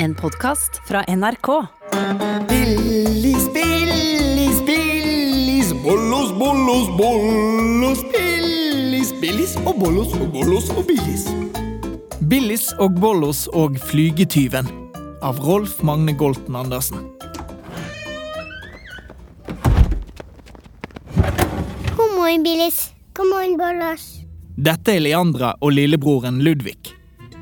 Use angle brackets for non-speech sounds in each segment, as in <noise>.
En podkast fra NRK. Billis, Billis, Billis, bollos, bollos, bollos, Billis, Billis og bollos og bollos og Billis. Billis og Bollos og Flygetyven av Rolf Magne Golten Andersen. God morgen, Billis. God morgen, Bollos. Dette er Leandra og lillebroren Ludvig.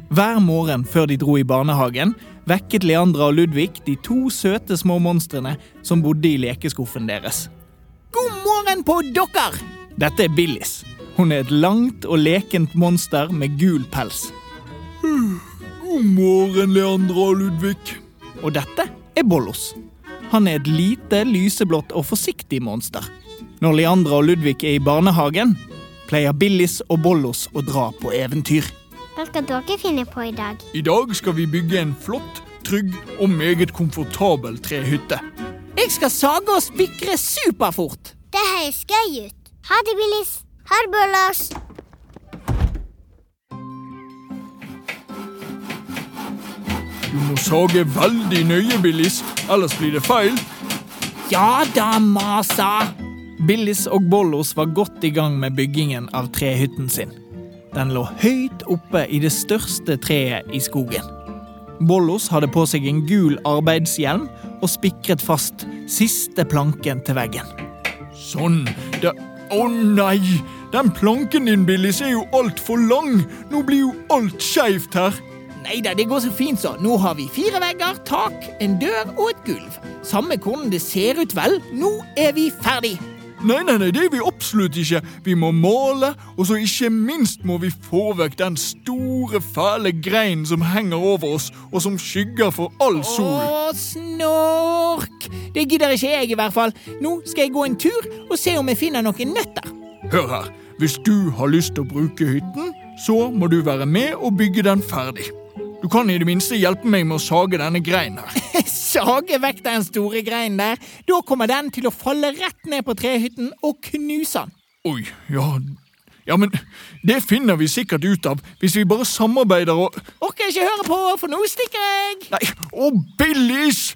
Hver morgen før de dro i barnehagen, vekket Leandra og Ludvig de to søte små monstrene som bodde i lekeskuffen deres. God morgen på dere! Dette er Billis. Hun er et langt og lekent monster med gul pels. God morgen, Leandra og Ludvig. Og dette er Bollos. Han er et lite, lyseblått og forsiktig monster. Når Leandra og Ludvig er i barnehagen, pleier Billis og Bollos å dra på eventyr. Hva skal dere finne på i dag? I dag skal vi bygge en flott, trygg og meget komfortabel trehytte. Jeg skal sage og spikre superfort. Det høres gøy ut. Ha det, Billis. Ha det, Bollos. Du må sage veldig nøye, Billis, ellers blir det feil. Ja da, masa! Billis og Bollos var godt i gang med byggingen av trehytten sin. Den lå høyt oppe i det største treet i skogen. Bollos hadde på seg en gul arbeidshjelm og spikret fast siste planken til veggen. Sånn. Det Å nei! Den planken din, Billis, er jo altfor lang. Nå blir jo alt skeivt her. Nei da, det går så fint så. Nå har vi fire vegger, tak, en dør og et gulv. Samme hvordan det ser ut, vel. Nå er vi ferdig. Nei, nei, nei, det er vi absolutt ikke. Vi må male, og så ikke minst må vi få vekk den store, fæle greinen som henger over oss, og som skygger for all sol. Å, snork! Det gidder ikke jeg, i hvert fall. Nå skal jeg gå en tur og se om jeg finner noen nøtter. Hør her. Hvis du har lyst til å bruke hytten, så må du være med og bygge den ferdig. Du kan i det minste hjelpe meg med å sage denne greinen her. <laughs> sage vekk den store greinen der? Da kommer den til å falle rett ned på trehytten og knuse den. Oi, ja Ja, men det finner vi sikkert ut av hvis vi bare samarbeider og Orker ikke høre på, for nå stikker jeg. Nei, å Billis!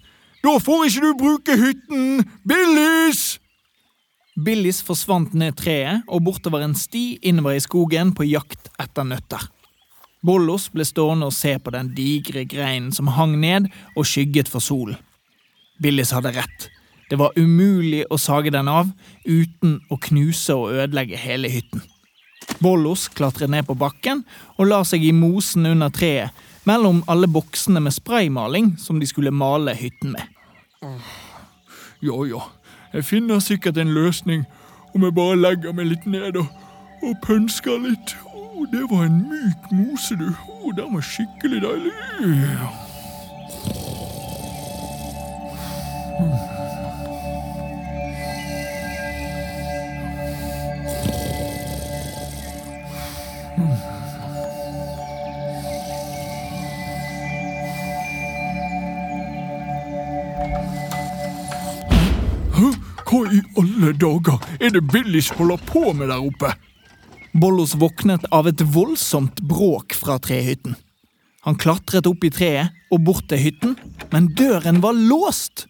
Da får ikke du bruke hytten! Billis! Billis forsvant ned treet og bortover en sti innover i skogen på jakt etter nøtter. Bollos ble stående og se på den digre greinen som hang ned og skygget for solen. Billis hadde rett. Det var umulig å sage den av uten å knuse og ødelegge hele hytten. Bollos klatret ned på bakken og la seg i mosen under treet, mellom alle boksene med spraymaling som de skulle male hytten med. Ja, ja, jeg finner sikkert en løsning om jeg bare legger meg litt ned og, og pønska litt. Oh, det var en myk mose, du. Oh, den var skikkelig deilig. Hæ? Hva i alle dager er det Billis holder på med der oppe? Bollos våknet av et voldsomt bråk fra trehytten. Han klatret opp i treet og bort til hytten, men døren var låst.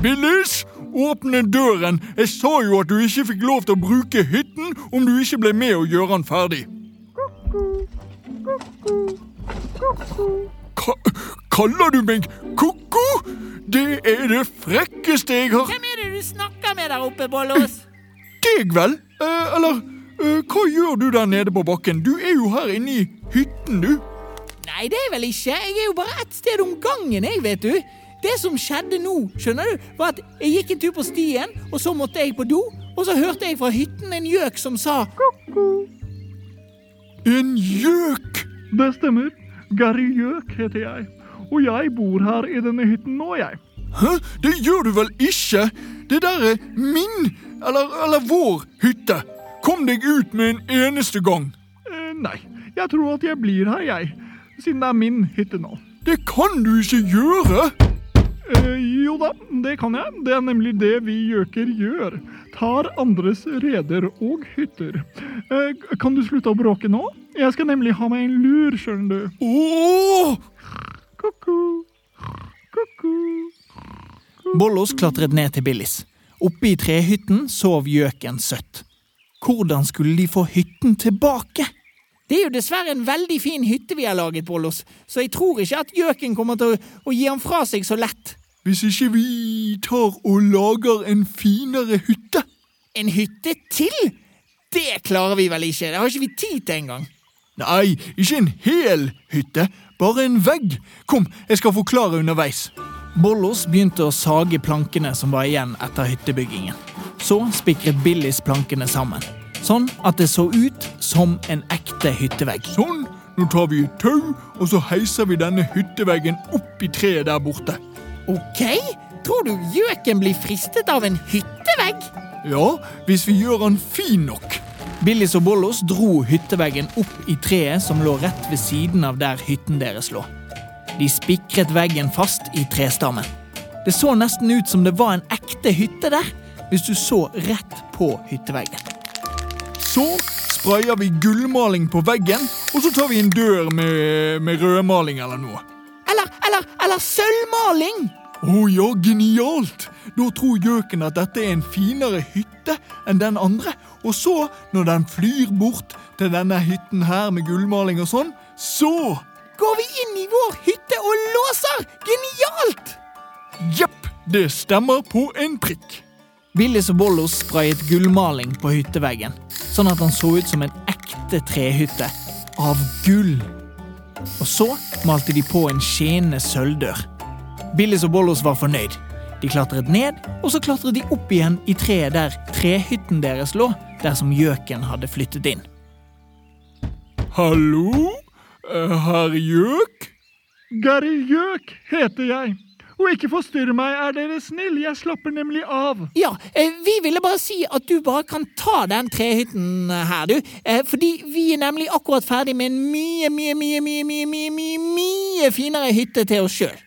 Billis, åpne døren! Jeg sa jo at du ikke fikk lov til å bruke hytten om du ikke ble med og gjøre den ferdig. Ka kaller du meg ko-ko? Det er det frekkeste jeg har Hvem er det du snakker med der oppe, Bollos? Deg, vel? Eh, eller hva gjør du der nede på bakken? Du er jo her inne i hytten, du. Nei, det er vel ikke. Jeg er jo bare ett sted om gangen, jeg, vet du. Det som skjedde nå, skjønner du, var at jeg gikk en tur på stien, og så måtte jeg på do, og så hørte jeg fra hytten en gjøk som sa En gjøk! Det stemmer. Gary Gjøk heter jeg. Og jeg bor her i denne hytten nå, jeg. Hæ? Det gjør du vel ikke? Det der er min, eller, eller vår, hytte. Kom deg ut med en eneste gang! Eh, nei, jeg tror at jeg blir her, jeg. Siden det er min hytte nå. Det kan du ikke gjøre! Eh, jo da, det kan jeg. Det er nemlig det vi gjøker gjør. Tar andres reder og hytter. Eh, kan du slutte å bråke nå? Jeg skal nemlig ha meg en lur, skjønner du. Oh! Ko-ko. Ko-ko. Bollos klatret ned til Billis. Oppe i trehytten sov gjøken søtt. Hvordan skulle de få hytten tilbake? Det er jo dessverre en veldig fin hytte vi har laget, Bollos, så jeg tror ikke at gjøken kommer til å, å gi han fra seg så lett. Hvis ikke vi tar og lager en finere hytte? En hytte til? Det klarer vi vel ikke, det har ikke vi tid til engang. Nei, ikke en hel hytte, bare en vegg. Kom, jeg skal forklare underveis. Bollos begynte å sage plankene som var igjen etter hyttebyggingen. Så spikret Billis plankene sammen, sånn at det så ut som en ekte hyttevegg. Sånn, nå tar vi et tau, og så heiser vi denne hytteveggen opp i treet der borte. Ok, tror du gjøken blir fristet av en hyttevegg? Ja, hvis vi gjør den fin nok. Billis og Bollos dro hytteveggen opp i treet som lå rett ved siden av der hytten deres lå. De spikret veggen fast i trestammen. Det så nesten ut som det var en ekte hytte der, hvis du så rett på hytteveggen. Så sprayer vi gullmaling på veggen, og så tar vi en dør med, med rødmaling eller noe. Eller, eller, eller sølvmaling? Å ja, genialt! Da tror gjøken at dette er en finere hytte enn den andre. Og så, når den flyr bort til denne hytten her med gullmaling og sånn, så Går vi inn i vår hytte og låser? Genialt! Jepp, det stemmer på en prikk. Billis og Bollos sprayet gullmaling på hytteveggen, sånn at han så ut som en ekte trehytte av gull. Og så malte de på en skinnende sølvdør. Billis og Bollos var fornøyd. De klatret ned, og så klatret de opp igjen i treet der trehytten deres lå, der som gjøken hadde flyttet inn. Hallo? Eh, Herr Gjøk? Gary Gjøk heter jeg. Og ikke forstyrr meg, er dere snill, jeg slapper nemlig av. Ja, eh, vi ville bare si at du bare kan ta den trehytten her, du. Eh, Fordi vi er nemlig akkurat ferdig med en mye, mye, mye, mye, mye, mye, mye, mye finere hytte til oss sjøl.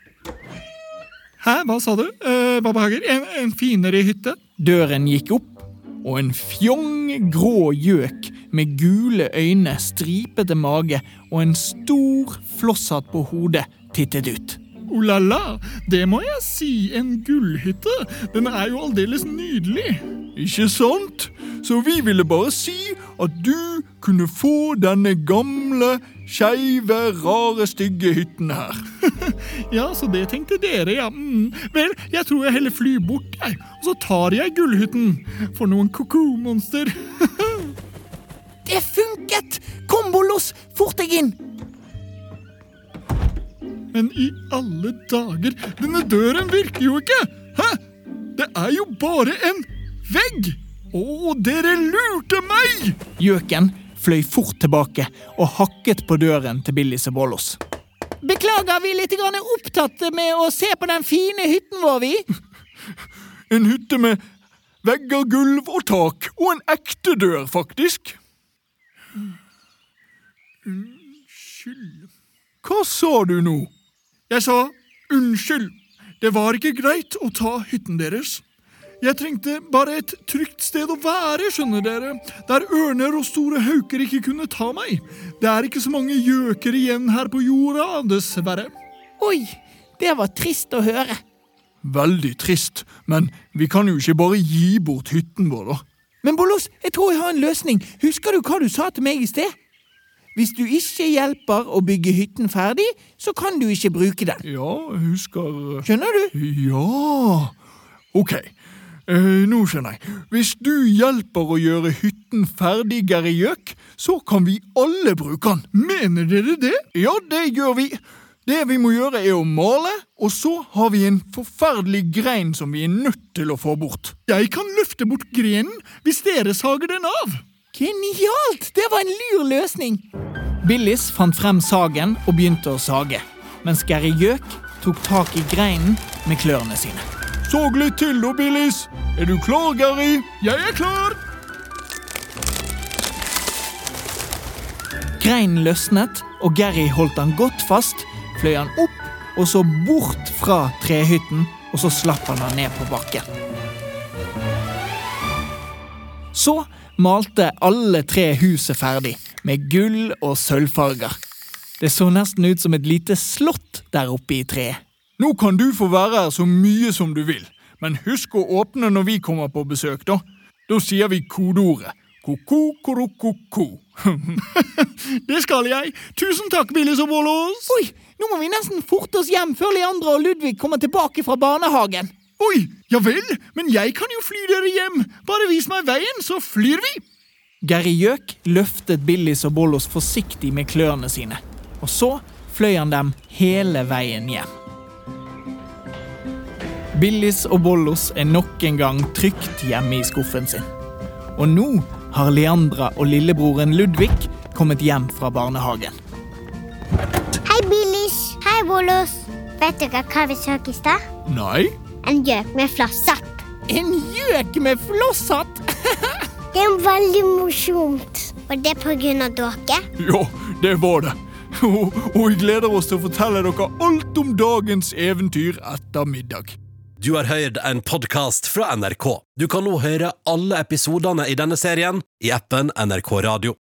Hæ, hva sa du? Eh, Baba Hager? En, en finere hytte? Døren gikk opp, og en fjong grå gjøk med gule øyne, stripete mage og en stor flosshatt på hodet tittet ut. Oh la la, det må jeg si, en gullhytte. Den er jo aldeles nydelig. Ikke sant? Så vi ville bare si at du kunne få denne gamle, skeive, rare, stygge hytten her. <laughs> Ja, så det tenkte dere, ja. Mm. Vel, jeg tror jeg heller flyr bort, jeg. Og så tar jeg gullhytten. For noen koko-monster. <laughs> Det funket! Kom, Bollos, fort deg inn! Men i alle dager, denne døren virker jo ikke! Hæ? Det er jo bare en vegg! Å, dere lurte meg! Gjøken fløy fort tilbake og hakket på døren til Billis og Bollos. Beklager, vi er litt opptatt med å se på den fine hytten vår, vi. En hytte med vegger, gulv og tak, og en ekte dør, faktisk. Unnskyld. Hva sa du nå? Jeg sa unnskyld. Det var ikke greit å ta hytten deres. Jeg trengte bare et trygt sted å være, skjønner dere, der ørner og store hauker ikke kunne ta meg. Det er ikke så mange gjøker igjen her på jorda, dessverre. Oi, det var trist å høre. Veldig trist, men vi kan jo ikke bare gi bort hytten vår, da. Men Bollos, jeg tror jeg har en løsning. Husker du hva du sa til meg i sted? Hvis du ikke hjelper å bygge hytten ferdig, så kan du ikke bruke den. Ja, jeg husker Skjønner du? Ja Ok, eh, nå skjønner jeg. Hvis du hjelper å gjøre hytten ferdig, Geri Gjøk, så kan vi alle bruke den. Mener dere det? Ja, det gjør vi. Det vi må gjøre, er å male, og så har vi en forferdelig grein som vi er nødt til å få bort. Jeg kan løfte bort grenen hvis dere sager den av. Genialt! Det var en lur løsning. Billis fant frem sagen og begynte å sage, mens Geri Gjøk tok tak i greinen med klørne sine. Sag litt til da, Billis. Er du klar, Geri? Jeg er klar. Greinen løsnet, og Geri holdt den godt fast, fløy han opp og så bort fra trehytten, og så slapp han den ned på bakken. Så malte alle tre huset ferdig, med gull og sølvfarger. Det så nesten ut som et lite slott der oppe i treet. Nå kan du få være her så mye som du vil, Men husk å åpne når vi kommer på besøk, da. Da sier vi kodeordet. Ko-ko, koro-ko-ko. <laughs> det skal jeg. Tusen takk, Billis og Bollos. Oi, nå må vi nesten forte oss hjem før Leandra og Ludvig kommer tilbake fra barnehagen. Oi, ja vel, men jeg kan jo fly dere hjem. Bare vis meg veien, så flyr vi. Geri Gjøk løftet Billis og Bollos forsiktig med klørne sine, og så fløy han dem hele veien hjem. Billis og Bollos er nok en gang trygt hjemme i skuffen sin. Og nå har Leandra og lillebroren Ludvig kommet hjem fra barnehagen. Hei, Billis. Hei, Bollos. Vet dere hva vi så i stad? Nei, En gjøk med flosshatt. En gjøk med flosshatt! <laughs> Det er veldig morsomt. Og det på grunn av dere. ja, det var det. Og, og vi gleder oss til å fortelle dere alt om dagens eventyr etter middag. Du har hørt en podkast fra NRK. Du kan nå høre alle episodene i denne serien i appen NRK Radio.